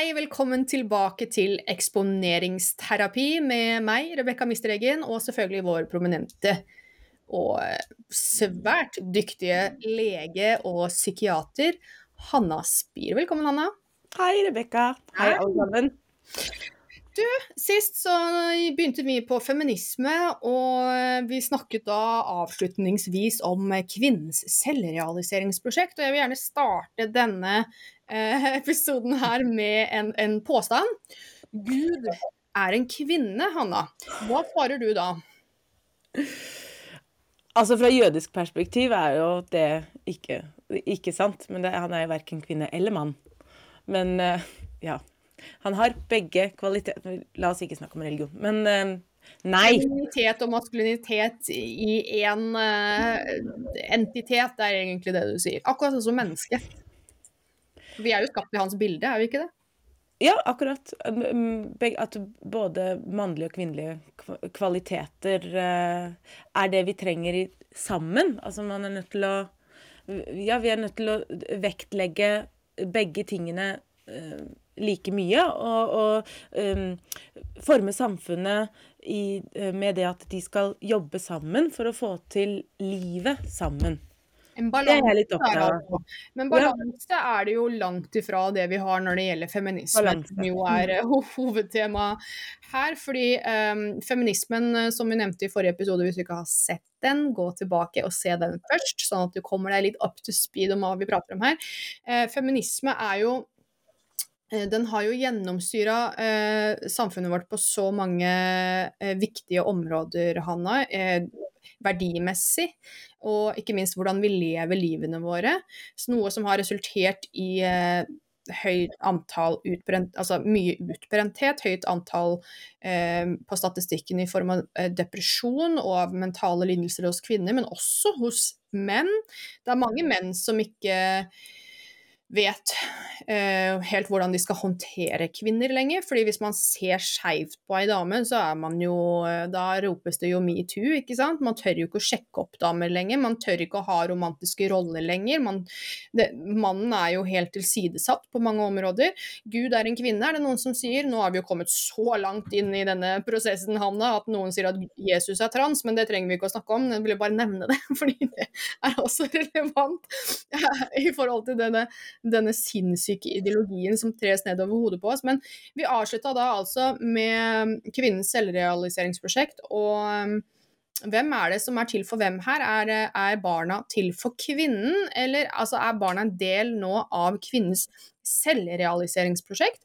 Hei, velkommen tilbake til eksponeringsterapi med meg, Rebekka Mistereggen, og selvfølgelig vår prominente og svært dyktige lege og psykiater Hanna Spier. Velkommen, Hanna. Hei, Rebekka. Hei, alle sammen. Du, sist så begynte vi på feminisme, og vi snakket da avslutningsvis om kvinnens selvrealiseringsprosjekt. Og jeg vil gjerne starte denne eh, episoden her med en, en påstand. Gud er en kvinne, Hanna. Hva svarer du da? Altså, fra jødisk perspektiv er jo det ikke, ikke sant. Men det, han er jo verken kvinne eller mann. Men uh, ja. Han har begge kvaliteter La oss ikke snakke om religion, men uh, nei. Femininitet og maskulinitet i én uh, entitet, det er egentlig det du sier. Akkurat sånn som menneske. Vi er jo skapt i hans bilde, er vi ikke det? Ja, akkurat. At både mannlige og kvinnelige kvaliteter er det vi trenger sammen. Altså man er nødt til å Ja, vi er nødt til å vektlegge begge tingene like mye. Og, og um, forme samfunnet i, uh, med det at de skal jobbe sammen for å få til livet sammen. En balanse er altså. Men balanse ja. er det jo langt ifra det vi har når det gjelder feminisme, som jo er uh, hovedtema her. Fordi um, feminismen, som vi nevnte i forrige episode, hvis du ikke har sett den, gå tilbake og se den først, sånn at du kommer deg litt up to speed om hva vi prater om her. Uh, feminisme er jo den har jo gjennomsyra eh, samfunnet vårt på så mange eh, viktige områder, Hanna. Eh, verdimessig, og ikke minst hvordan vi lever livene våre. Så noe som har resultert i eh, høyt antall utbrent, altså mye utbrenthet, høyt antall eh, på statistikken i form av eh, depresjon og av mentale lidelser hos kvinner, men også hos menn. Det er mange menn som ikke vet uh, helt hvordan de skal håndtere kvinner lenger. fordi hvis man ser skeivt på ei dame, så er man jo uh, Da ropes det jo metoo, ikke sant. Man tør jo ikke å sjekke opp damer lenger. Man tør ikke å ha romantiske roller lenger. Man, det, mannen er jo helt tilsidesatt på mange områder. Gud er en kvinne, er det noen som sier. Nå har vi jo kommet så langt inn i denne prosessen, Hanna, at noen sier at Jesus er trans, men det trenger vi ikke å snakke om. Jeg ville bare nevne det, fordi det er også relevant i forhold til denne denne sinnssyke ideologien som tres nedover hodet på oss. Men vi avslutta da altså med kvinnens selvrealiseringsprosjekt. og um, hvem er det som er til for hvem her? Er, er, barna til for kvinnen, eller altså, er barna en del nå av kvinnens selvrealiseringsprosjekt?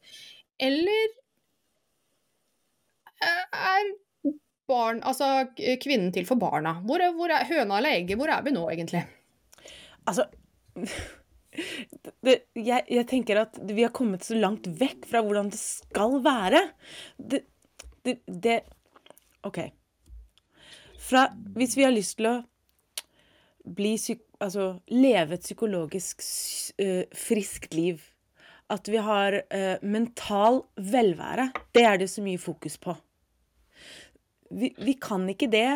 Eller er barn, altså kvinnen til for barna? Hvor, hvor er høna eller egget? Hvor er vi nå, egentlig? Altså det, jeg, jeg, tenker at vi har kommet så langt vekk fra hvordan det skal være. Det, det, det OK. Fra, hvis vi har lyst til å bli altså, leve et psykologisk uh, friskt liv, at vi har uh, mental velvære, det er det så mye fokus på. Vi, vi kan ikke det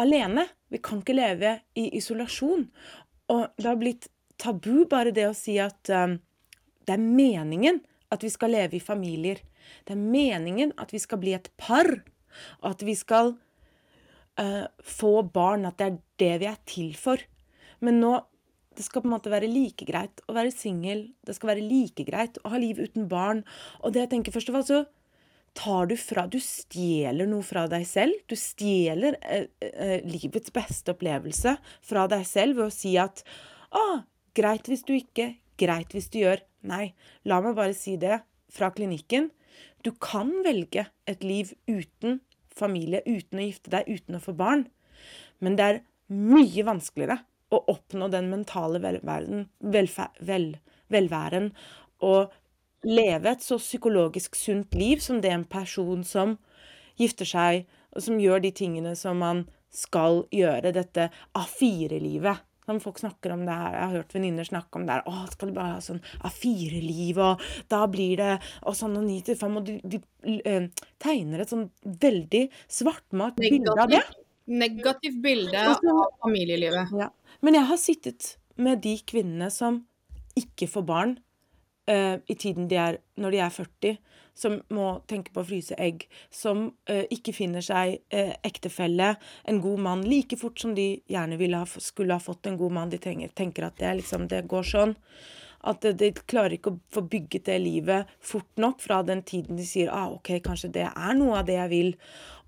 alene. Vi kan ikke leve i isolasjon. Og det har blitt tabu, bare det å si at um, det er meningen at vi skal leve i familier. Det er meningen at vi skal bli et par, og at vi skal uh, få barn. At det er det vi er til for. Men nå det skal på en måte være like greit å være singel. Det skal være like greit å ha liv uten barn. Og det jeg tenker først av alt, så tar du fra Du stjeler noe fra deg selv. Du stjeler eh, eh, livets beste opplevelse fra deg selv ved å si at ah, Greit hvis du ikke, greit hvis du gjør. Nei, la meg bare si det fra klinikken. Du kan velge et liv uten familie, uten å gifte deg, uten å få barn. Men det er mye vanskeligere å oppnå den mentale velværen, vel, velværen og leve et så psykologisk sunt liv som det en person som gifter seg, og som gjør de tingene som man skal gjøre, dette A4-livet. Når folk snakker om det her, jeg har hørt venninner snakke om det her Å, skal du bare ha sånn A4-liv, og da blir det Og sånn og ni til fem. og de, de uh, tegner et sånn veldig svartmalt bilde av det. Negativt bilde av familielivet. Ja. Men jeg har sittet med de kvinnene som ikke får barn uh, i tiden de er når de er 40, som må tenke på å fryse egg, som uh, ikke finner seg uh, ektefelle, en god mann, like fort som de gjerne ha, skulle ha fått en god mann. De trenger, tenker at det, liksom, det går sånn. At de, klarer ikke å få bygget det livet fort nok fra den tiden de sier ah, OK, kanskje det er noe av det jeg vil.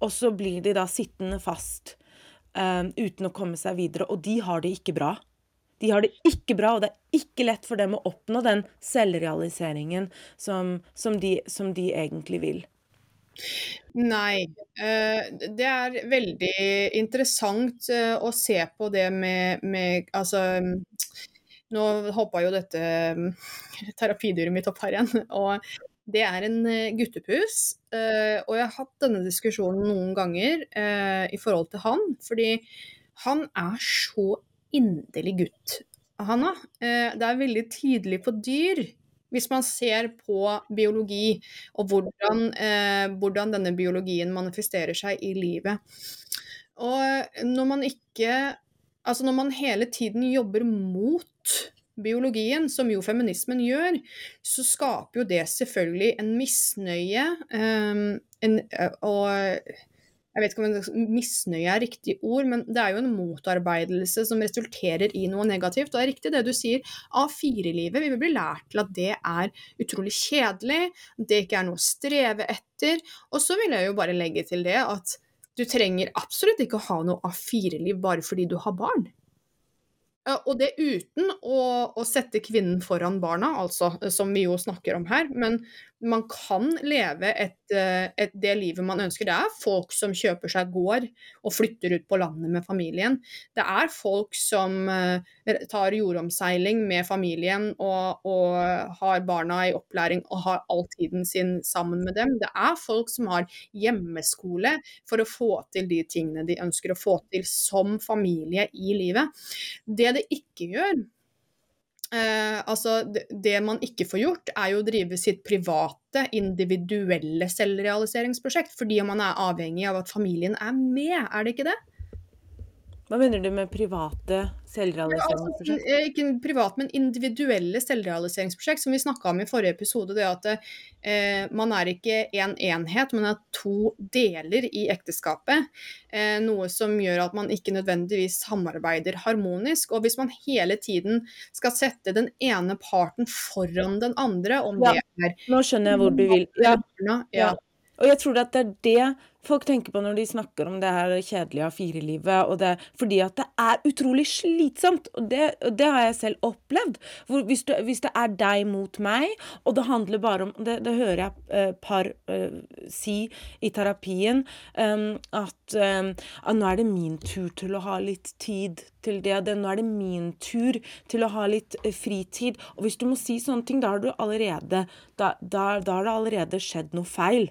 Og så blir de da sittende fast uh, uten å komme seg videre. Og de har det ikke bra. De har det ikke bra, og det er ikke lett for dem å oppnå den selvrealiseringen som, som, de, som de, egentlig vil. Nei. Eh, det er veldig interessant eh, å se på det med, med Altså Nå hoppa jo dette terapidyret mitt opp her igjen. og det er en eh, guttepus, og jeg har hatt denne diskusjonen noen ganger i forhold til han. Fordi han er så inderlig gutt, Hanna. Eh, det er veldig tydelig på dyr. Hvis man ser på biologi og hvordan, eh, hvordan denne biologien manifesterer seg i livet. Og når man ikke Altså når man hele tiden jobber mot biologien, som jo feminismen gjør, så skaper jo det selvfølgelig en misnøye um, en, og jeg vet ikke om misnøye er riktig ord, men det er jo en motarbeidelse som resulterer i noe negativt. Og det er riktig det du sier, A4-livet, vi vil bli lært til at det er utrolig kjedelig, det ikke er noe å streve etter. Og så vil jeg jo bare legge til det at du trenger absolutt ikke å ha noe A4-liv bare fordi du har barn. Og det uten å, å, sette kvinnen foran barna, altså, som vi jo snakker om her. Men man kan leve et, eh, et, det livet man ønsker. Det er folk som kjøper seg gård og flytter ut på landet med familien. Det er folk som uh, tar jordomseiling med familien og, og, har barna i opplæring og har all tiden sin sammen med dem. Det er folk som har hjemmeskole for å få til de tingene de ønsker å få til som familie i livet. Det det ikke gjør, Eh, altså, det, det, man ikke får gjort, er jo å drive sitt private, individuelle selvrealiseringsprosjekt. Fordi man er avhengig av at familien er med, er det ikke det? Hva mener du med private selvrealiseringsprosjekt? Altså, ikke privat, men individuelle selvrealiseringsprosjekt, som vi snakka om i forrige episode. Det at eh, man er ikke én en enhet, men er to deler i ekteskapet. Eh, noe som gjør at man ikke nødvendigvis samarbeider harmonisk. Og hvis man hele tiden skal sette den ene parten foran den andre, om ja, det er Nå skjønner jeg hvor du vil. Ja. ja. Og jeg tror at det er det folk tenker på når de snakker om det her kjedelige A4-livet. Fordi at det er utrolig slitsomt, og det, og det har jeg selv opplevd. Hvis, du, hvis, det er deg mot meg, og det handler bare om Det, det hører jeg uh, par uh, si i terapien, um, at, um, at nå er det min tur til å ha litt tid til det. det nå er det min tur til å ha litt uh, fritid. Og hvis du må si sånne ting, da har, du allerede, da, da, da har det allerede skjedd noe feil.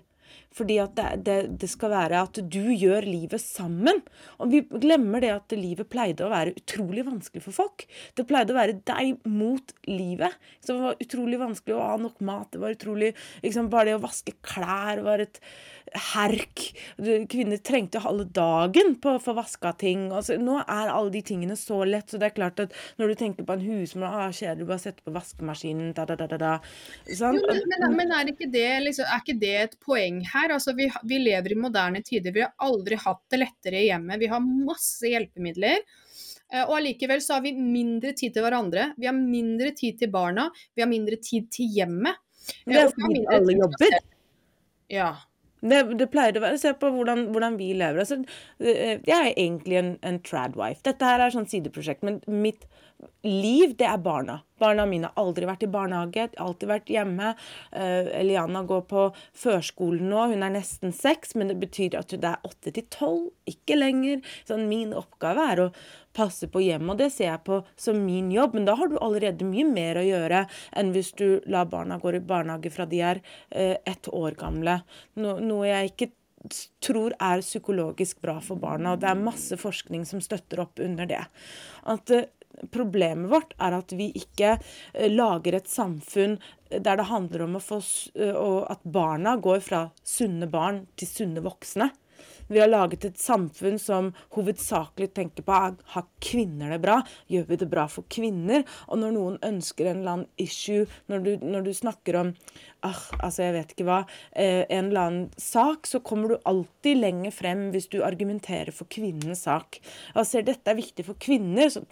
Fordi at det, det, det, skal være at du gjør livet sammen. Og vi glemmer det at livet pleide å være utrolig vanskelig for folk. Det pleide å være deg mot livet. Så det var utrolig vanskelig å ha nok mat. Det var utrolig liksom, Bare det å vaske klær var et herk. Kvinner trengte halve dagen på å få vaska ting. Altså, nå er alle de tingene så lett, så det er klart at når du tenker på en husmor ah, Kjedelig, bare sette på vaskemaskinen, da, da, da, da. Sånn? Jo, men, men, er, ikke det, liksom, er ikke det et poeng her? Altså, vi, vi lever i moderne tider. Vi har aldri hatt det lettere i hjemmet. Vi har masse hjelpemidler. Eh, og allikevel så har vi mindre tid til hverandre. Vi har mindre tid til barna. Vi har mindre tid til hjemmet. Det er fordi alle jobber. Ja. Det, det, pleier å være Se på hvordan, hvordan vi lever. Altså, eh, jeg er egentlig en, en tradwife. Dette her er sånn sideprosjekt, men mitt liv, det er barna. Barna mine har aldri vært i barnehage, alltid vært hjemme. Uh, Eliana går på førskolen nå, hun er nesten seks, men det betyr at det er åtte til tolv, ikke lenger. Sånn, min oppgave er å passe på hjemmet, og det ser jeg på som min jobb. Men da har du allerede mye mer å gjøre enn hvis du lar barna gå i barnehage fra de er uh, ett år gamle. No, noe jeg ikke tror er psykologisk bra for barna. Og det er masse forskning som støtter opp under det. At uh, problemet vårt er at vi ikke eh, lager et samfunn der det handler om få, at barna går fra sunne barn til sunne voksne. Vi har laget et samfunn som hovedsakelig tenker på har kvinner det bra, gjør vi det bra for kvinner? Og når noen ønsker en eller annen issue, når du, når du snakker om ah, altså jeg vet ikke hva, eh, en eller annen sak, så kommer du alltid lenger frem hvis du argumenterer for kvinnens sak. Og ser dette er viktig for kvinner, så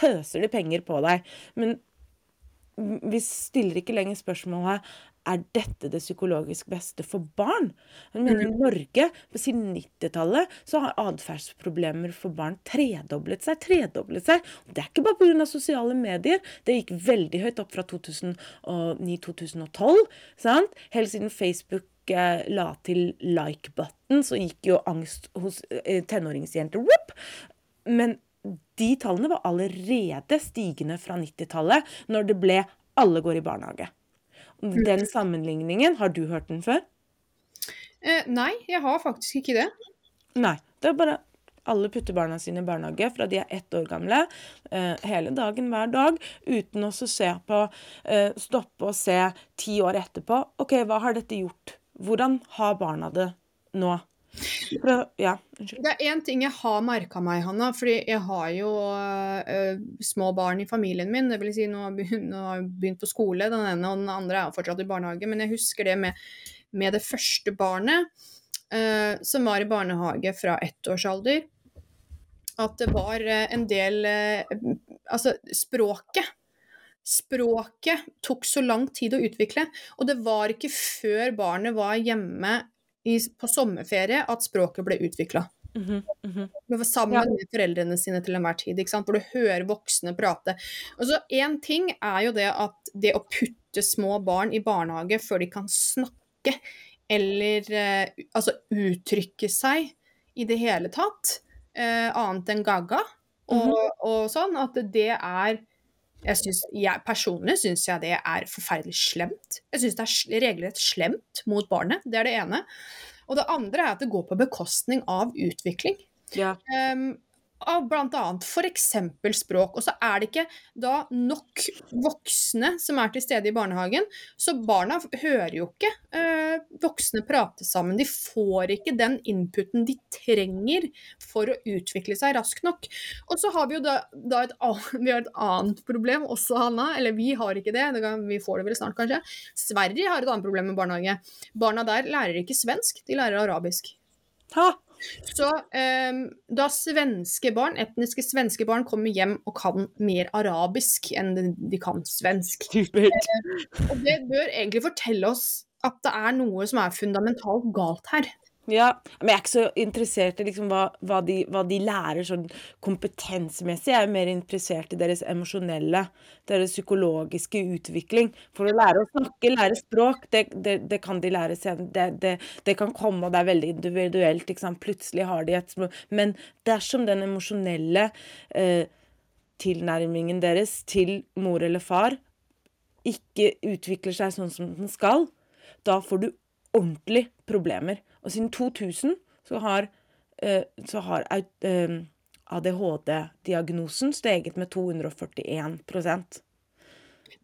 pøser de penger på deg. Men vi stiller ikke lenger spørsmålet er dette det psykologisk beste for barn? Men i mm. Norge på siden 90-tallet så har atferdsproblemer for barn tredoblet seg. tredoblet seg. Det er ikke bare pga. sosiale medier. Det gikk veldig høyt opp fra 2009-2012. Helt siden Facebook eh, la til like-button, så gikk jo angst hos eh, tenåringsjenter. Men de tallene var allerede stigende fra 90-tallet, når det ble alle går i barnehage. Den sammenligningen, har du hørt den før? Eh, nei, jeg har faktisk ikke det. Nei. Det er bare alle putter barna sine i barnehage fra de er ett år gamle, eh, hele dagen, hver dag, uten å se på eh, Stoppe og se ti år etterpå. OK, hva har dette gjort? Hvordan har barna det nå? Ja, det er én ting jeg har merka meg, Hanna. fordi jeg har jo uh, små barn i familien min. Det vil si, nå har hun begynt på skole, den ene, og den andre er fortsatt i barnehage. Men jeg husker det med, med det første barnet, uh, som var i barnehage fra ettårsalder. At det var uh, en del Altså, språket. Språket tok så lang tid å utvikle. Og det var ikke før barnet var hjemme i, på sommerferie at språket ble utvikla. Mm -hmm, mm -hmm. Sammen ja. med foreldrene sine til enhver tid. Hvor du hører voksne prate. Og så Én ting er jo det at det å putte små barn i barnehage før de kan snakke eller eh, altså uttrykke seg i det hele tatt, eh, annet enn gaga og, mm -hmm. og, sånn, at det er jeg synes, jeg, Personlig syns jeg det er forferdelig slemt. Jeg syns det er regelrett slemt mot barnet. Det er det ene. Og det andre er at det går på bekostning av utvikling. Ja. Um, av bl.a. f.eks. språk. Og så er det ikke da nok voksne som er til stede i barnehagen, så barna hører jo ikke eh, voksne prate sammen. De får ikke den inputen de trenger for å utvikle seg raskt nok. Og så har vi jo da, da et, vi et, annet problem også, Hanna. Eller vi har ikke det, vi får det vel snart kanskje. Sverige har et annet problem med barnehage. Barna der lærer ikke svensk, de lærer arabisk. Ha! Så um, da svenske barn, etniske svenske barn kommer hjem og kan mer arabisk enn de kan svensk uh, Og det bør egentlig fortelle oss at det er noe som er fundamentalt galt her. Ja, men jeg er ikke så interessert i liksom hva, hva, de, hva, de, lærer sånn kompetansemessig. Jeg er mer interessert i deres emosjonelle, deres psykologiske utvikling. For å lære å snakke, lære språk, det, det, det kan de lære senere. Det, det, kan komme, og det er veldig individuelt. Plutselig har de et. Men dersom den emosjonelle eh, tilnærmingen deres til mor eller far ikke utvikler seg sånn som den skal, da får du ordentlig problemer. Og siden 2000 så har, eh, så har eh, ADHD-diagnosen steget med 241%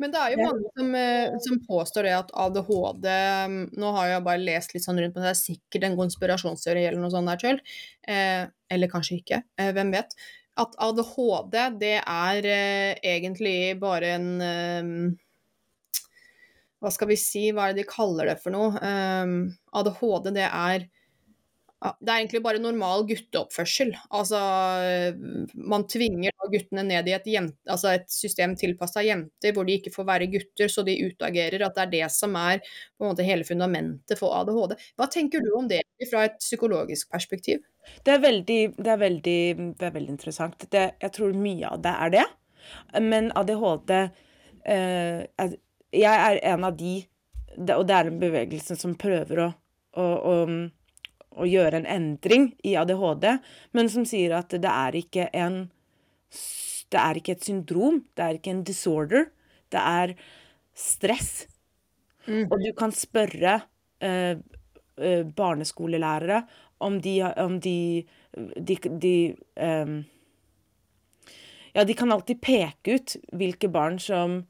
men det er jo mange som, eh, som, påstår det at ADHD Nå har jeg bare lest litt sånn rundt på det, det er sikkert en konspirasjonsteori eller noe sånt der selv. Eh, eller kanskje ikke, eh, hvem vet. At ADHD det er eh, egentlig bare en hva skal vi si, hva er det de kaller det for noe? Um, ADHD, det er det er egentlig bare normal gutteoppførsel. Altså, man tvinger guttene ned i et, jente, altså et system tilpassa jenter, hvor de ikke får være gutter, så de utagerer. At det er det som er på en måte hele fundamentet for ADHD. Hva tenker du om det fra et psykologisk perspektiv? Det er veldig, det er veldig, det er veldig interessant. Det, jeg tror mye av det er det. Men ADHD eh, jeg er en av de, og det er en bevegelse som prøver å, å, å, å, gjøre en endring i ADHD, men som sier at det er ikke en Det er ikke et syndrom, det er ikke en disorder. Det er stress. Mm. Og du kan spørre eh, eh, barneskolelærere om de, om de, de, de um, Ja, de kan alltid peke ut hvilke barn som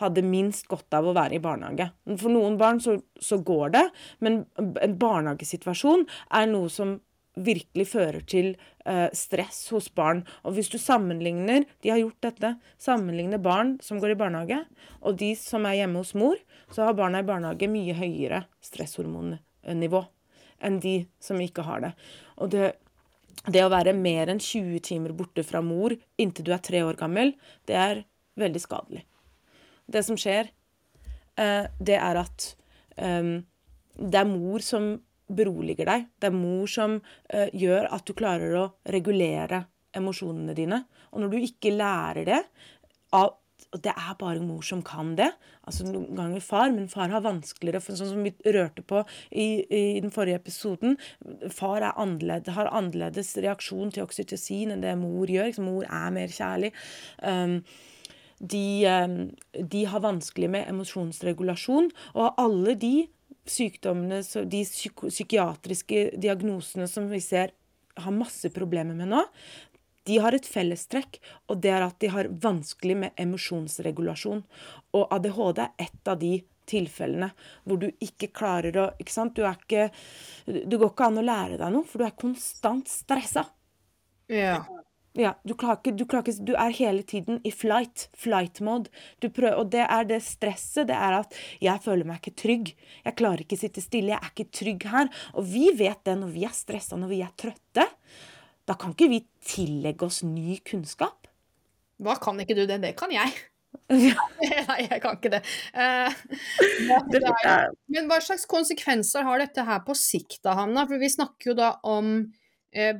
hadde minst godt av å være i barnehage. For noen barn så, så går det, men en barnehagesituasjon er noe som virkelig fører til uh, stress hos barn. Og hvis du sammenligner De har gjort dette. Sammenligner barn som går i barnehage, og de som er hjemme hos mor, så har barna i barnehage mye høyere stresshormonnivå enn de som ikke har det. Og det, det å være mer enn 20 timer borte fra mor inntil du er tre år gammel, det er veldig skadelig. Det som skjer, uh, det er at um, det er mor som beroliger deg. Det er mor som uh, gjør at du klarer å regulere emosjonene dine. Og når du ikke lærer det av og det er bare mor som kan det. Altså Noen ganger far, men far har vanskeligere. For sånn som vi rørte på i, i den forrige episoden. Far annerledes, har annerledes reaksjon til oksytocin enn det mor gjør. Mor er mer kjærlig. Um, de, um, de, har vanskelig med emosjonsregulasjon. Og alle de sykdommene, de psykiatriske diagnosene som vi ser har masse problemer med nå, de har et fellestrekk, og det er at de har vanskelig med emosjonsregulasjon. Og ADHD er ett av de tilfellene hvor du ikke klarer å ikke sant? Du er ikke Det går ikke an å lære deg noe, for du er konstant stressa. Ja. Ja, du, ikke, du, ikke, du, er hele tiden i flight, flight mode. Prøver, og det er det stresset. Det er at jeg føler meg ikke trygg. Jeg klarer ikke å sitte stille. Jeg er ikke trygg her. Og vi vet det når vi er stressa, når vi er trøtte. Da kan ikke vi tillegge oss ny kunnskap. Hva kan ikke du det? Det kan jeg. Nei, jeg kan ikke det. Er, men hva slags konsekvenser har dette her på sikt, da, Hanna? For vi snakker jo da om Eh,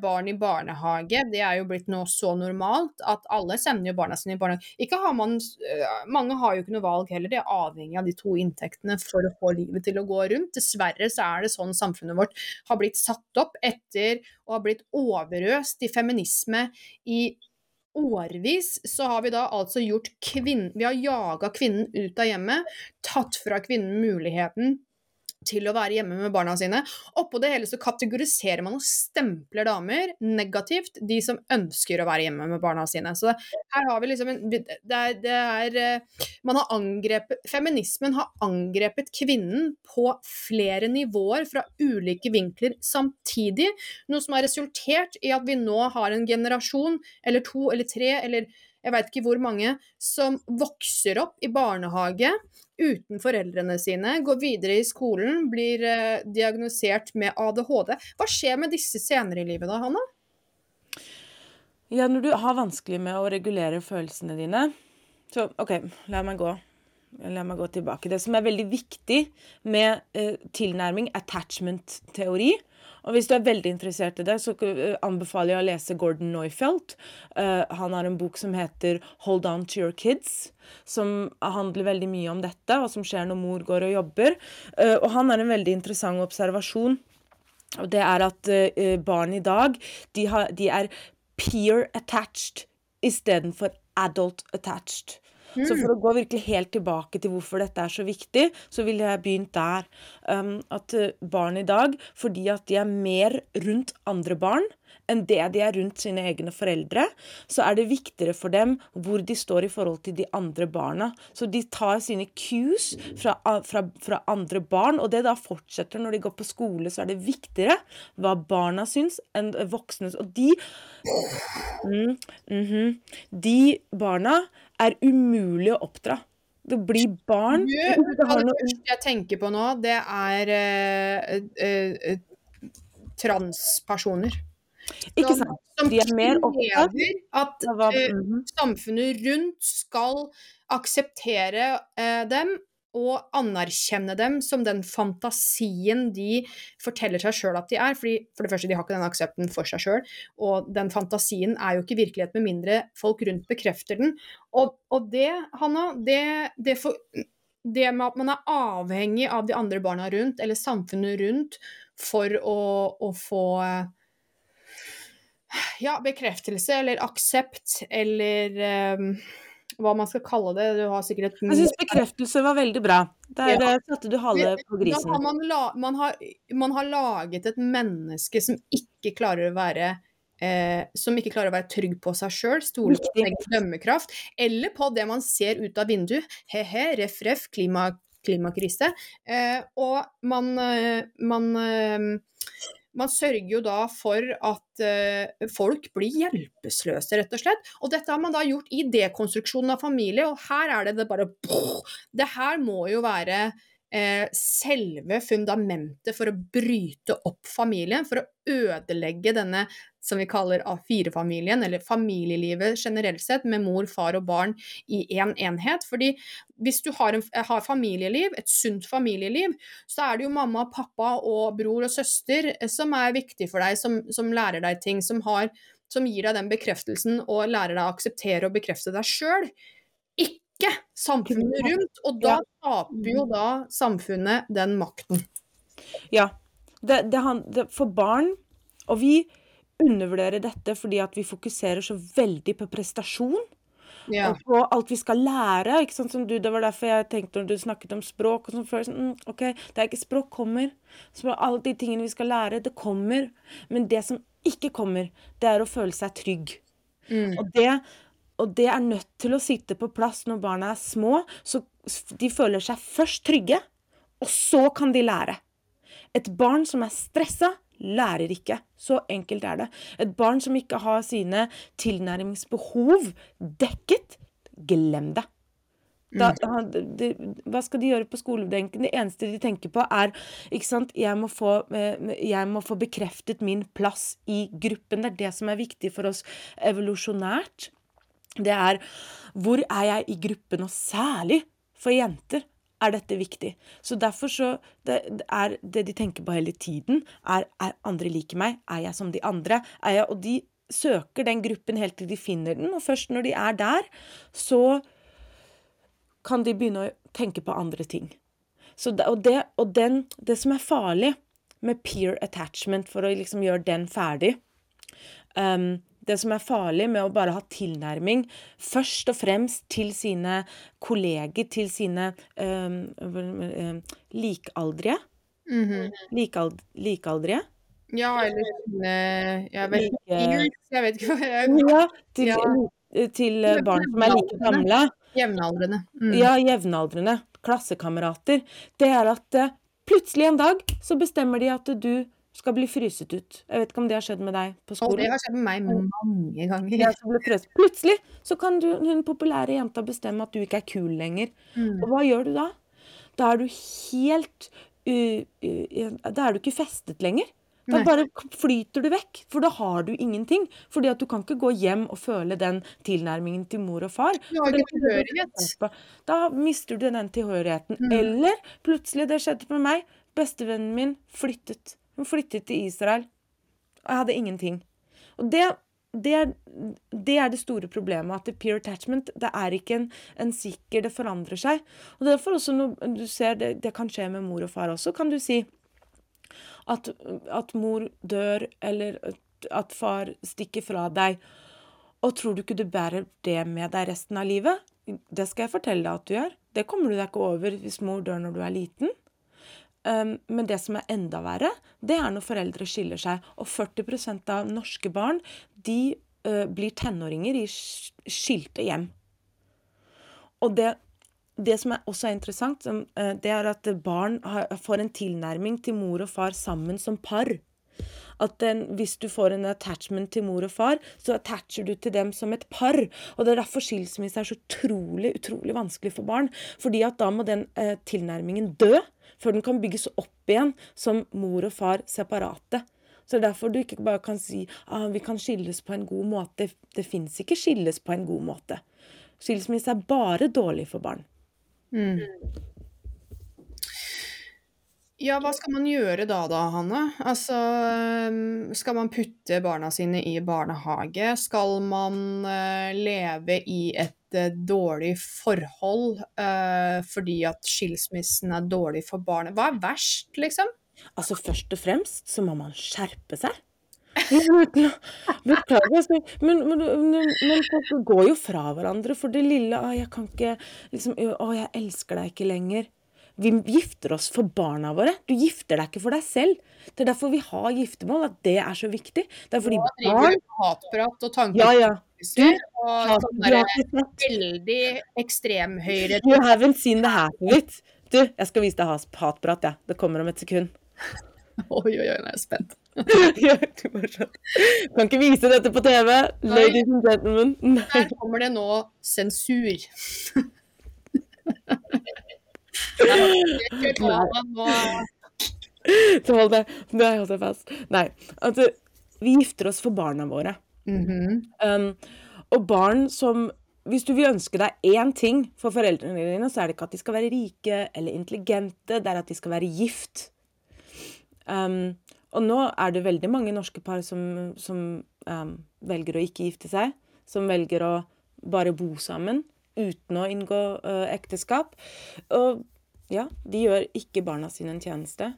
barn i barnehage, det er jo blitt nå så normalt at alle sender jo barna sine i barnehage. Har man, eh, mange har jo ikke noe valg heller, de er avhengig av de to inntektene for å få livet til å gå rundt. Dessverre så er det sånn samfunnet vårt har blitt satt opp etter å ha blitt overøst i feminisme i årevis så har vi da altså gjort kvinnen Vi har jaga kvinnen ut av hjemmet, tatt fra kvinnen muligheten til å være hjemme med barna sine. Oppå det hele så kategoriserer man og stempler damer negativt, de som ønsker å være hjemme med barna sine. Så her har vi liksom en det er, det er eh, Man har angrepet Feminismen har angrepet kvinnen på flere nivåer fra ulike vinkler samtidig, noe som har resultert i at vi nå har en generasjon, eller to eller tre, eller jeg veit ikke hvor mange, som vokser opp i barnehage uten foreldrene sine, går videre i skolen, blir eh, diagnosert med ADHD. Hva skjer med disse senere i livet da, Hanna? Ja, når du har vanskelig med å regulere følelsene dine Så OK, la meg gå. La meg gå tilbake. Det som er veldig viktig med eh, tilnærming, attachment-teori, og hvis du er veldig interessert i det, så eh, anbefaler jeg å lese Gordon Neufeld. Uh, han har en bok som heter 'Hold On To Your Kids', som handler veldig mye om dette, og som skjer når mor går og jobber. Uh, og han har en veldig interessant observasjon. Og det er at uh, barn i dag, de, har, de er peer attached istedenfor adult attached. Så for å gå virkelig helt tilbake til hvorfor dette er så viktig, så ville jeg begynt der. Um, at eh, barn i dag, fordi at de er mer rundt andre barn enn det de er rundt sine egne foreldre, så er det viktigere for dem hvor de står i forhold til de andre barna. Så de tar sine cues fra, fra, fra andre barn, og det da fortsetter når de går på skole, så er det viktigere hva barna syns, enn voksne. Og de mm, mm -hmm, De barna er umulig å oppdra. Det blir barn du, det første jeg tenker på nå, det er uh, uh, uh, transpersoner. Ikke sant. Som, De er mer opptatt at uh, samfunnet rundt skal akseptere dem og anerkjenne dem som den fantasien de forteller seg sjøl at de er. Fordi, for det første, de har ikke den aksepten for seg sjøl, og den fantasien er jo ikke virkelighet med mindre folk rundt bekrefter den. Og, og det, Hanna, det, det, for, det, med at man er avhengig av de andre barna rundt, eller samfunnet rundt, for å, å få ja, bekreftelse eller aksept eller um, hva man skal kalle det. Du har sikkert Jeg syns bekreftelse var veldig bra. Der ja. satte du halve på grisen. Har man, la, man, har, man, har, laget et menneske som ikke klarer å være eh, som ikke klarer å være trygg på seg sjøl, stole på sin dømmekraft, eller på det man ser ut av vinduet. He-he, ref, ref, klima, klimakrise. Eh, og man, eh, man eh, man sørger jo da for at uh, folk blir hjelpeløse, rett og slett. Og dette har man da gjort i dekonstruksjonen av familie, og her er det, det bare Det her må jo være eh, selve fundamentet for å bryte opp familien, for å ødelegge denne som vi kaller A4-familien, eller familielivet generelt sett, med mor, far og barn i én en enhet. Fordi hvis du har, en, har, familieliv, et sunt familieliv, så er det jo mamma, pappa og bror og søster eh, som er viktig for deg, som, som lærer deg ting, som, har, som, gir deg den bekreftelsen og lærer deg å akseptere og bekrefte deg sjøl. Samfunnet rundt, og da taper jo da samfunnet den makten. Ja. Det, det, det, for barn Og vi undervurderer dette fordi at vi fokuserer så veldig på prestasjon. Ja. Og på alt vi skal lære. ikke sant, som du, Det var derfor jeg tenkte når du snakket om språk og sånn før, sånn, mm, ok, det er ikke Språk kommer. Språk, alle de tingene vi skal lære, det kommer. Men det som ikke kommer, det er å føle seg trygg. Mm. Og, det, og det er nødt til å sitte på plass når barna er små. Så de føler seg først trygge, og så kan de lære. Et barn som er stressa, lærer ikke. Så enkelt er det. Et barn som ikke har sine tilnærmingsbehov dekket, glem det. Da, de, det, hva skal de gjøre på skolebenken? Det eneste de tenker på, er ikke sant, jeg må, få, eh, jeg må få bekreftet min plass i gruppen. Det er det som er viktig for oss evolusjonært. Det er hvor er jeg i gruppen, og særlig for jenter er dette viktig. Så derfor så det, er det de tenker på hele tiden, er er andre like meg? Er jeg som de andre? Er jeg, og de søker den gruppen helt til de finner den, og først når de er der, så kan de begynne å tenke på andre ting. Det, og det, og den, det som er farlig med peer attachment, for å liksom gjøre den ferdig um, det som er farlig med å bare ha tilnærming først og fremst til sine kolleger, til sine øh, øh, likaldrige. Mm -hmm. Likald, likaldrige. Ja, eller sine Jeg vet ikke Jeg vet ikke hva jeg Ja, til, ja. til barn som er like gamle. Jevnaldrende. Mm. Ja, jevnaldrende. Klassekamerater. Det er at uh, plutselig en dag så bestemmer de at du skal bli fryset ut. Jeg vet ikke om det har skjedd med deg på skolen? det har skjedd med meg mange ganger. Plutselig så kan du, hun populære jenta bestemme at du ikke er kul lenger. Mm. Og hva gjør du da? Da er du helt uh, uh, Da er du ikke festet lenger. Da bare flyter du vekk, for da har du ingenting. Fordi at du kan ikke gå hjem og føle den tilnærmingen til mor og far. Du har ikke tilhørighet. Da mister du den tilhørigheten. Mm. Eller plutselig, det skjedde med meg, bestevennen min flyttet. Hun flyttet til Israel. Og jeg hadde ingenting. Og det, det, er, det er det store problemet. At peer attachment det er ikke en, en sikker Det forandrer seg. Og derfor også når du ser det, det kan skje med mor og far også, kan du si at, at mor dør, eller at far stikker fra deg. Og tror du ikke du bærer det med deg resten av livet? Det skal jeg fortelle deg at du gjør. Det kommer du deg ikke over hvis mor dør når du er liten. Um, men det som er enda verre, det er når foreldre skiller seg. Og 40% av norske barn de uh, blir tenåringer i skilte hjem. Og det, det som er også er interessant, uh, det er at barn får en tilnærming til mor og far sammen som par. At den, hvis du får en attachment til mor og far, så attacher du til dem som et par. Og det er derfor skilsmisse er så utrolig, utrolig vanskelig for barn. Fordi at da må den eh, tilnærmingen dø før den kan bygges opp igjen som mor og far separate. Så det er derfor du ikke bare kan si ah, vi kan skilles på en god måte. Det, fins ikke skilles på en god måte. Skilsmisse er bare dårlig for barn. Mm. Ja, hva skal man gjøre da da, Hanne? Altså, skal man putte barna sine i barnehage? Skal man uh, leve i et dårlig forhold uh, fordi at skilsmissen er dårlig for barnet? Hva er verst, liksom? Altså, først og fremst så må man skjerpe seg. Beklager, men, men, men, men, folk går jo fra hverandre for det lille 'Å, jeg kan ikke liksom, Å, jeg elsker deg ikke lenger'. Vi gifter oss for barna våre. Du gifter deg ikke for deg selv. Det er derfor vi har giftermål, at det er så viktig. Det er fordi barn hatprat og tanker Ja, ja. Du, og sånn veldig ekstremhøyre You haven't seen the half of it. Du, jeg skal vise deg hatprat, jeg. Det kommer om et sekund. Oi, oi, oi, nå er jeg spent. Kan ikke vise dette på TV. Ladies and gentlemen. Nei. Her kommer det nå sensur. Så hold deg, fast. Nei, altså, vi gifter oss for barna våre. Mhm. Um, og barn som Hvis du vil ønske deg én ting for foreldrene dine, så er det ikke at de skal være rike eller intelligente, det er at de skal være gift. Um, og nå er det veldig mange norske par som, som um, velger å ikke gifte seg. Som velger å bare bo sammen uten å inngå uh, ekteskap. Og ja, de gjør ikke barna sine en tjeneste.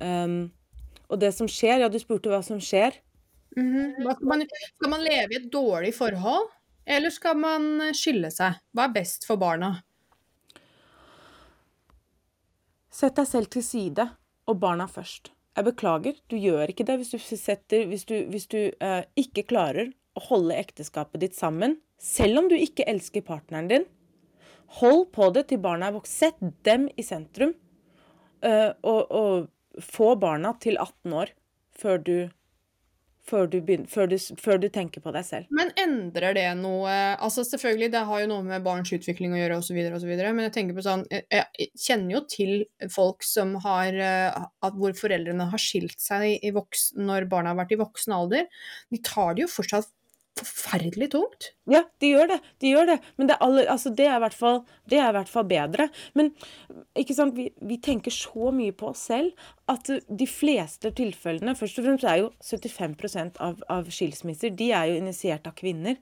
Um, og det som skjer, ja, du spurte hva som skjer. Mhm. -hmm. skal, man, skal man leve i et dårlig forhold, eller skal man skille seg? Hva er best for barna? Sett deg selv til side, og barna først. Jeg beklager, du gjør ikke det hvis du, setter, hvis du, hvis du uh, ikke klarer å holde ekteskapet ditt sammen, selv om du ikke elsker partneren din. Hold på det til barna er vokst. Sett dem i sentrum, Uh, og, og få barna til 18 år før du, før du, begynner, før du, før du tenker på deg selv. Men endrer det noe Altså selvfølgelig, det har jo noe med barns utvikling å gjøre osv., osv., men jeg tenker på sånn Jeg, jeg kjenner jo til folk som har eh, at Hvor foreldrene har skilt seg voksen, når barna har vært i voksen alder. De tar det jo fortsatt forferdelig tungt. Ja, de gjør det. De gjør det. Men det alle, altså det er, i, hvert fall, det er i hvert fall bedre. Men ikke sant, vi, vi tenker så mye på oss selv at de fleste tilfellene Først og fremst er jo 75% av, av skilsmisser de er jo initiert av kvinner.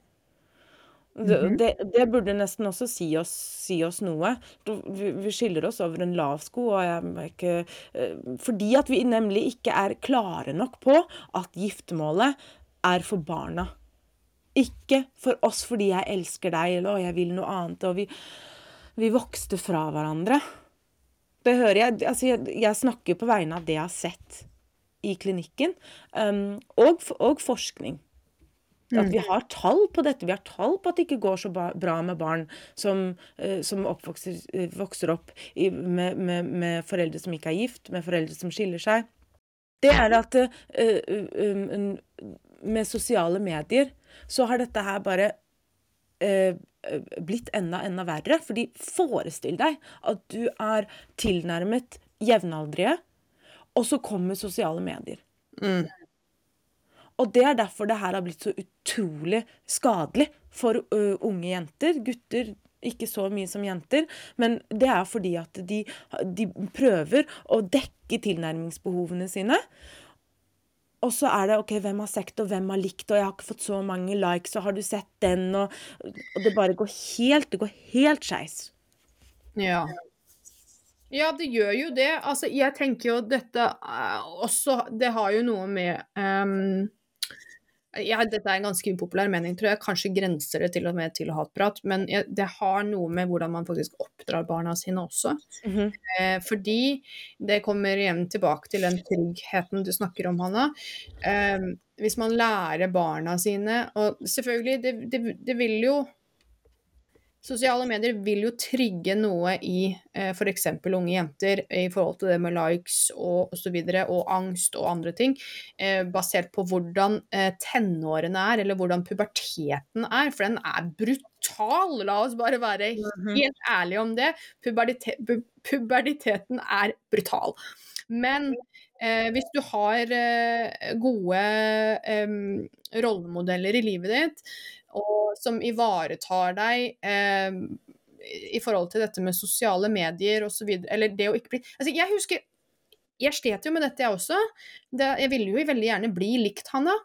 Det, det, det burde nesten også si oss, si oss noe. Vi, vi skiller oss over en lav sko. Og jeg, ikke, eh, fordi at vi nemlig ikke er klare nok på at giftermålet er for barna. Ikke for oss fordi jeg elsker deg, eller jeg vil noe annet. Og vi, vi vokste fra hverandre. Det hører jeg Altså, jeg, jeg snakker på vegne av det jeg har sett i klinikken, um, og, og forskning. At vi har tall på dette. Vi har tall på at det ikke går så bra med barn som, uh, som uh, vokser opp i, med, med, med foreldre som ikke er gift, med foreldre som skiller seg. Det er at uh, um, med sosiale medier så har dette her bare eh, blitt enda, enda verre. Fordi forestill deg at du er tilnærmet jevnaldrige, og så kommer sosiale medier. Mm. Og det er derfor det her har blitt så utrolig skadelig for uh, unge jenter. Gutter ikke så mye som jenter, men det er fordi at de, de prøver å dekke tilnærmingsbehovene sine. Og så er det OK, hvem har sett og hvem har likt, og jeg har ikke fått så mange likes, og har du sett den, og, og det bare går helt Det går helt skeis. Ja. Ja, det gjør jo det. Altså, jeg tenker jo dette uh, også Det har jo noe med um, ja, Dette er en ganske upopulær mening, tror jeg. Kanskje grenser det til og med til hatprat. Men det har noe med hvordan man faktisk oppdrar barna sine også. Mm -hmm. eh, fordi det kommer igjen tilbake til den tryggheten du snakker om, Hanna. Eh, hvis man lærer barna sine Og selvfølgelig, det, det, det vil jo Sosiale medier vil jo trigge noe i eh, f.eks. unge jenter i forhold til det med likes og osv. Og, og angst og andre ting, eh, basert på hvordan eh, tenårene er, eller hvordan puberteten er. For den er brutal, la oss bare være helt ærlige om det. Pubertite pu puberteten er brutal. Men eh, hvis du har eh, gode eh, rollemodeller i livet ditt, og som ivaretar deg eh, i forhold til dette med sosiale medier osv. Eller det å ikke bli Altså, jeg husker Jeg slet jo med dette, jeg også. Det, jeg ville jo veldig gjerne bli likt Hanna.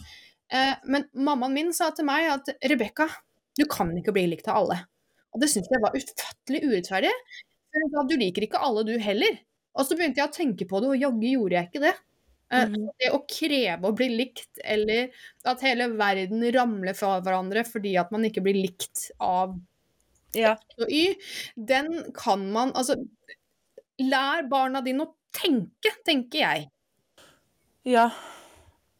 Eh, men mammaen min sa til meg at Rebekka, du kan ikke bli likt av alle. Og det syntes jeg var ufattelig urettferdig. Du liker ikke alle, du heller. Og så begynte jeg å tenke på det, og jaggu gjorde jeg ikke det. Mm. Det å kreve å bli likt, eller at hele verden ramler fra hverandre fordi at man ikke blir likt av ja. og Y, den kan man Altså, lær barna dine å tenke, tenker jeg. Ja.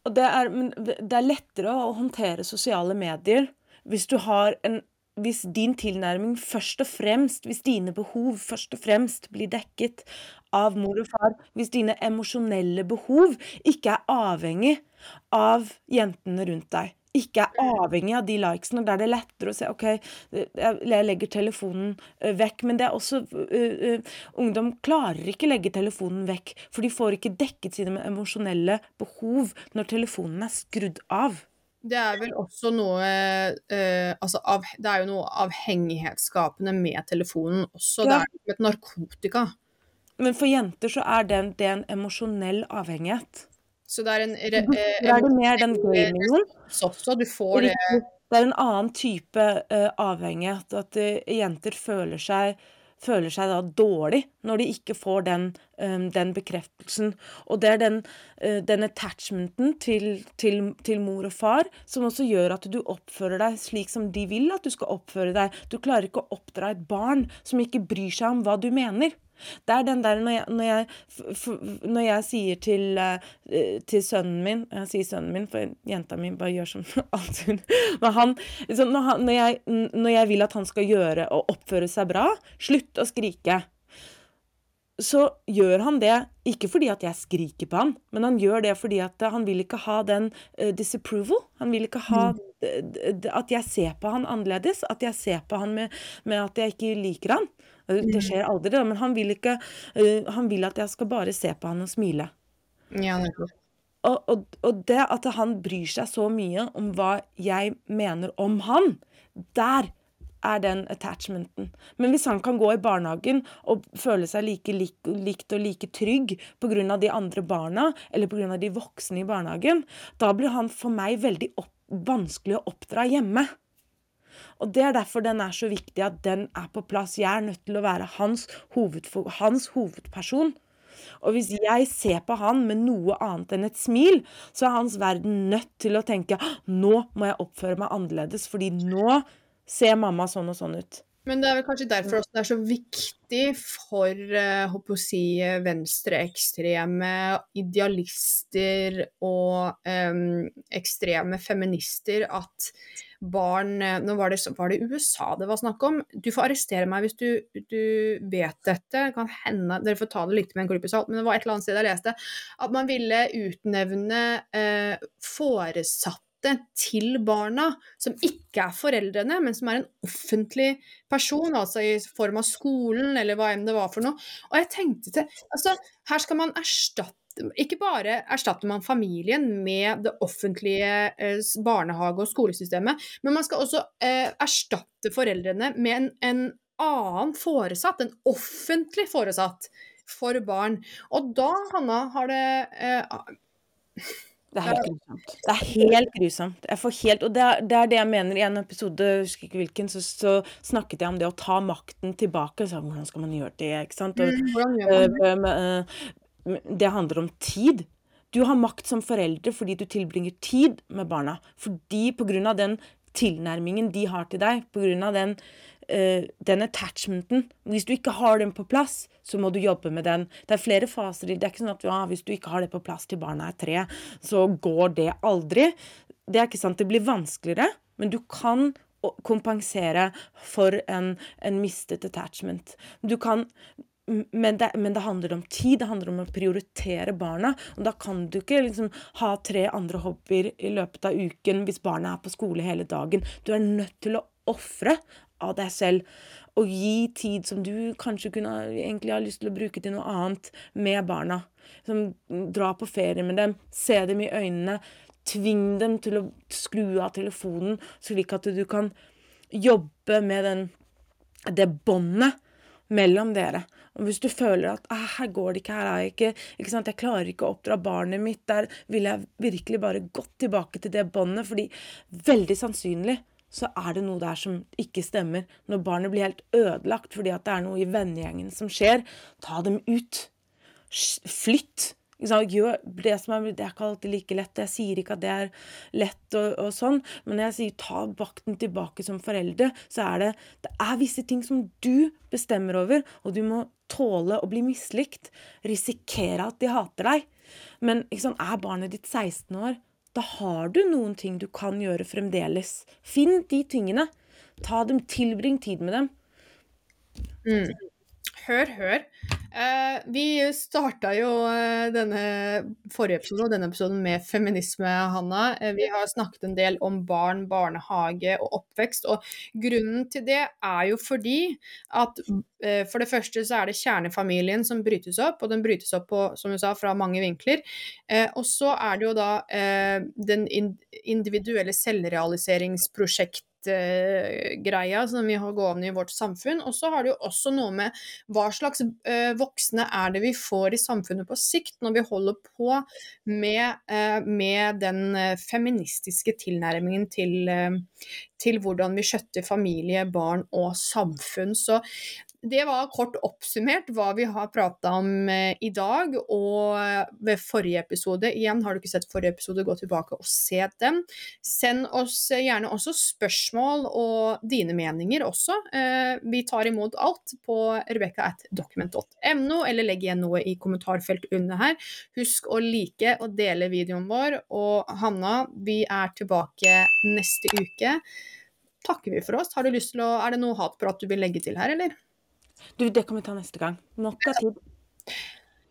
Og det er, det er lettere å håndtere sosiale medier hvis du har en hvis din tilnærming først og fremst, hvis dine behov først og fremst blir dekket av mor og far, hvis dine emosjonelle behov ikke er avhengig av jentene rundt deg, ikke er avhengig av de likesene, der det er lettere å se OK, jeg legger telefonen eh, vekk. Men det er også uh, uh, Ungdom klarer ikke legge telefonen vekk, for de får ikke dekket sine emosjonelle behov når telefonen er skrudd av. Det er vel også noe uh, altså av, Det er jo noe avhengighetsskapende med telefonen også. Ja. Det er som et narkotika. Men for jenter så er det, det en emosjonell avhengighet. Så det er en re, eh, er det mer den gamingen. Også, du får det Det er en annen type uh, avhengighet. At uh, jenter føler seg føler seg da dårlig når de ikke får den, den bekreftelsen. Og det er den, uh, den attachmenten til, til, til, mor og far som også gjør at du oppfører deg slik som de vil at du skal oppføre deg. Du klarer ikke å oppdra et barn som ikke bryr seg om hva du mener. Det er den der når jeg, når jeg, når jeg sier til, uh, til, sønnen min Jeg sier sønnen min, for jenta mi bare gjør som alt hun når, han når, jeg, når, jeg, vil at han skal gjøre og oppføre seg bra, slutt å skrike. Så gjør han det ikke fordi at jeg skriker på han, men han gjør det fordi at han vil ikke ha den uh, disapproval. Han vil ikke ha mm. at jeg ser på han annerledes, at jeg ser på han med, med at jeg ikke liker han. Det mm. skjer aldri, da, men han vil ikke uh, Han vil at jeg skal bare se på han og smile. Ja, og, og, og, det at han bryr seg så mye om hva jeg mener om han, der er den attachmenten. Men hvis han kan gå i barnehagen og føle seg like lik, likt og like trygg pga. de andre barna, eller pga. de voksne i barnehagen, da blir han for meg veldig opp, vanskelig å oppdra hjemme. Og Det er derfor den er så viktig at den er på plass. Jeg er nødt til å være hans, hoved, hans hovedperson. Og hvis jeg ser på han med noe annet enn et smil, så er hans verden nødt til å tenke nå må jeg oppføre meg annerledes, fordi nå ser mamma sånn og sånn ut. Men det er vel kanskje derfor også det er så viktig for uh, å si, venstreekstreme idealister og um, ekstreme feminister at barn eh, Nå var det, var det, USA det var snakk om. Du får arrestere meg hvis du, du vet dette. Kan hende, Dere får ta det litt med en klype salt, men det var et eller annet sted jeg leste at man ville utnevne eh, foresatte til barna, som ikke er foreldrene, men som er en offentlig person, altså i form av skolen eller hva enn det var for noe. Og jeg tenkte til Altså, her skal man erstatte ikke bare erstatter man familien med det offentlige eh, barnehage- og skolesystemet, men man skal også eh, erstatte foreldrene med en, en, annen foresatt, en offentlig foresatt, for barn. Og da, Hanna, har det eh, det er helt grusomt. Det er helt grusomt. Jeg får helt, og det er, det er, det jeg mener. I en episode jeg husker ikke hvilken, så, så, snakket jeg om det å ta makten tilbake. Så, hvordan skal man gjøre det? ikke sant? Og, mm, det handler om tid. Du har makt som foreldre fordi du tilbringer tid med barna. Fordi pga. den tilnærmingen de har til deg, pga. den, uh, den attachmenten Hvis du ikke har den på plass, så må du jobbe med den. Det er flere faser i det. Det er ikke sånn at ja, hvis du ikke har det på plass til barna er tre, så går det aldri. Det er ikke sant. Det blir vanskeligere, men du kan kompensere for en, en mistet attachment. Du kan men det, men det, handler om tid, det handler om å prioritere barna. Og da kan du ikke liksom ha tre andre hobbyer i løpet av uken hvis barna er på skole hele dagen. Du er nødt til å ofre av deg selv og gi tid som du kanskje kunne egentlig ha lyst til å bruke til noe annet med barna. Som dra på ferie med dem, se dem i øynene, tving dem til å skru av telefonen, slik at du kan jobbe med den, det båndet mellom dere. Og hvis du føler at ah, 'her går det ikke, her er jeg ikke, ikke sant? Jeg klarer ikke å oppdra barnet mitt', der vil jeg virkelig bare gått tilbake til det båndet, fordi veldig sannsynlig så er det noe der som ikke stemmer. Når barnet blir helt ødelagt fordi det er noe i vennegjengen som skjer, ta dem ut. Flytt. Gjør det som er Det er ikke alltid like lett. Jeg sier ikke at det er lett og, og sånn, men jeg sier ta vakten tilbake som forelder, så er det Det er visse ting som du bestemmer over, og du må tåle å bli mislikt. Risikere at de hater deg. Men sant, er barnet ditt 16 år, da har du noen ting du kan gjøre fremdeles. Finn de tingene. Ta dem, Tilbring tid med dem. Mm. Hør, hør. Eh, vi starta jo eh, denne forrige episoden og denne episoden med feminisme, Hanna. Eh, vi har snakket en del om barn, barnehage og oppvekst. Og grunnen til det er jo fordi at uh, for det første så er det kjernefamilien som brytes opp, og den brytes opp på, som du sa, fra mange vinkler. Og så er det jo da den individuelle selvrealiseringsprosjektet greia som vi har gående i vårt samfunn. Og så har det jo også noe med hva slags uh, voksne er det vi får i samfunnet på sikt, når vi holder på med, uh, med den uh, feministiske tilnærmingen til, til hvordan vi skjøtter familie, barn og samfunn. Så det var kort oppsummert hva vi har prata om eh, i dag og ved forrige episode. Igjen, har du ikke sett forrige episode, gå tilbake og se den. Send oss gjerne også spørsmål og dine meninger også. Eh, vi tar imot alt på rebekka.document.no, eller legg igjen noe i kommentarfeltet under her. Husk å like og dele videoen vår. Og Hanna, vi er tilbake neste uke. Takker vi for oss. Har du lyst til å, er det noe hatprat du vil legge til her, eller? Du, det kan vi ta neste gang. Nok av tid.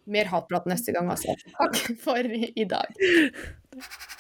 Mer hatprat neste gang, altså. Takk for i dag.